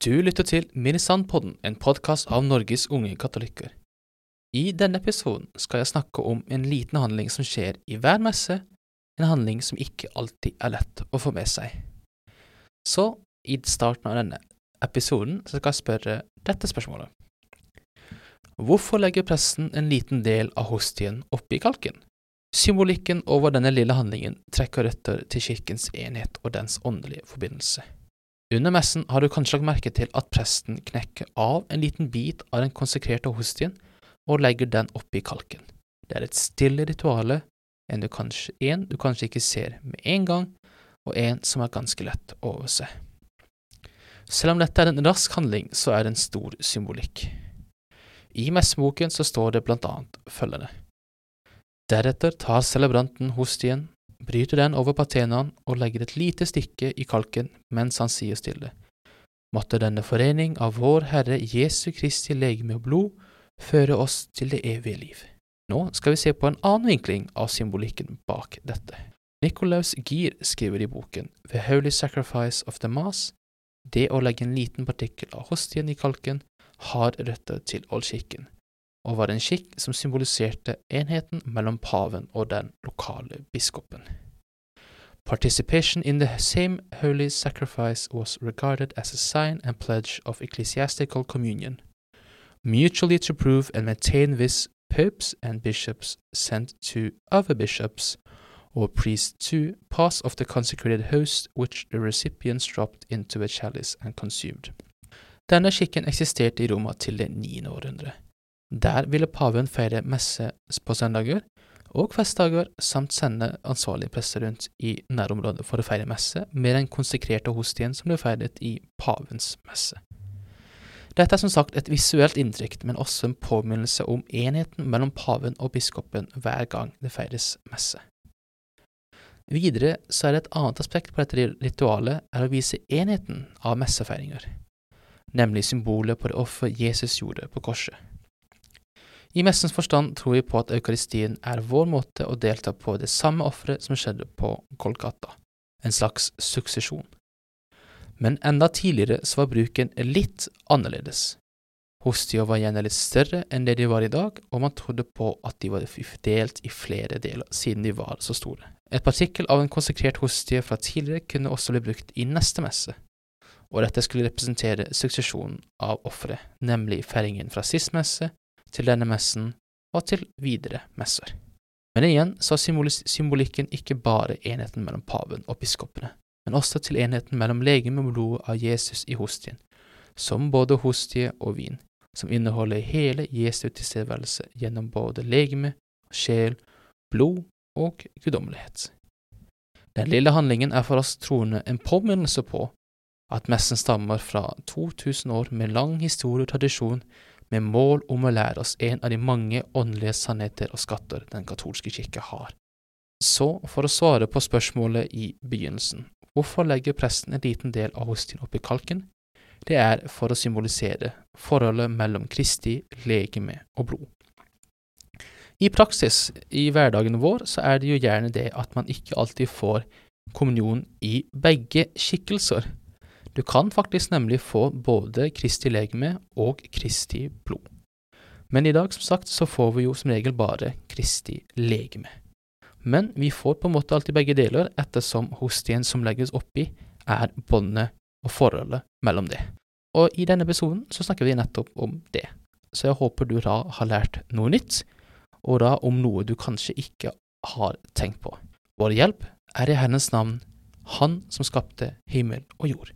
Du lytter til Minisandpodden, en podkast av Norges unge katolikker. I denne episoden skal jeg snakke om en liten handling som skjer i hver messe, en handling som ikke alltid er lett å få med seg. Så i starten av denne episoden skal jeg spørre dette spørsmålet. Hvorfor legger presten en liten del av hostien oppi kalken? Symbolikken over denne lille handlingen trekker røtter til kirkens enhet og dens åndelige forbindelse. Under messen har du kanskje lagt merke til at presten knekker av en liten bit av den konsekrerte hostien og legger den oppi kalken. Det er et stille rituale, en du kanskje, en du kanskje ikke ser med en gang, og en som er ganske lett å overse. Selv om dette er en rask handling, så er det en stor symbolikk. I messeboken så står det blant annet følgende. Deretter tar celebranten hostien, bryter den over patenaen og legger et lite stikke i kalken mens han sier stille. Måtte denne forening av vår Herre Jesu Kristi legeme og blod føre oss til det evige liv. Nå skal vi se på en annen vinkling av symbolikken bak dette. Nicolaus Gier skriver i boken The Holy Sacrifice of the Mass det å legge en liten partikkel av hostien i kalken har røtter til oldkirken, og var en skikk som symboliserte enheten mellom paven og den lokale biskopen. Participation in the same holy sacrifice was regarded as a sign and pledge of ecclesiastical communion, mutually to prove and maintain this popes and bishops sent to other bishops or priests to pass of the consecrated host which the recipients dropped into a chalice and consumed. Denne skikken eksisterte i Roma til det niende århundre. Der ville paven feire messe på søndager og festdager, samt sende ansvarlige prester rundt i nærområdet for å feire messe med den konsekrerte hostien som ble feiret i pavens messe. Dette er som sagt et visuelt inntrykk, men også en påminnelse om enheten mellom paven og biskopen hver gang det feires messe. Videre så er det et annet aspekt på dette ritualet er å vise enheten av messefeiringer, nemlig symbolet på det offer Jesus gjorde på korset. I messens forstand tror vi på at eukaristien er vår måte å delta på det samme offeret som skjedde på Kolkata, en slags suksesjon. Men enda tidligere så var bruken litt annerledes. Hostia var gjerne litt større enn det de var i dag, og man trodde på at de var delt i flere deler, siden de var så store. Et partikkel av en konsekrert hostie fra tidligere kunne også bli brukt i neste messe, og dette skulle representere suksesjonen av offeret, nemlig feiringen fra sist messe til denne messen og til videre messer. Men igjen så er symbolikken ikke bare enheten mellom paven og biskopene, men også til enheten mellom legeme og blodet av Jesus i hostien, som både hostie og vin, som inneholder hele Jesu tilstedeværelse gjennom både legeme, sjel, blod og guddommelighet. Den lille handlingen er for oss troende en påminnelse på at messen stammer fra 2000 år med lang historie og tradisjon med mål om å lære oss en av de mange åndelige sannheter og skatter den katolske kirke har. Så, for å svare på spørsmålet i begynnelsen, hvorfor legger presten en liten del av hostien oppi kalken? Det er for å symbolisere forholdet mellom Kristi legeme og blod. I praksis, i hverdagen vår, så er det jo gjerne det at man ikke alltid får kommunion i begge skikkelser. Du kan faktisk nemlig få både Kristi legeme og Kristi blod. Men i dag, som sagt, så får vi jo som regel bare Kristi legeme. Men vi får på en måte alltid begge deler, ettersom hostien som legges oppi, er båndet og forholdet mellom det. Og i denne episoden så snakker vi nettopp om det. Så jeg håper du da har lært noe nytt, og da om noe du kanskje ikke har tenkt på. Vår hjelp er i Herrens navn, Han som skapte himmel og jord.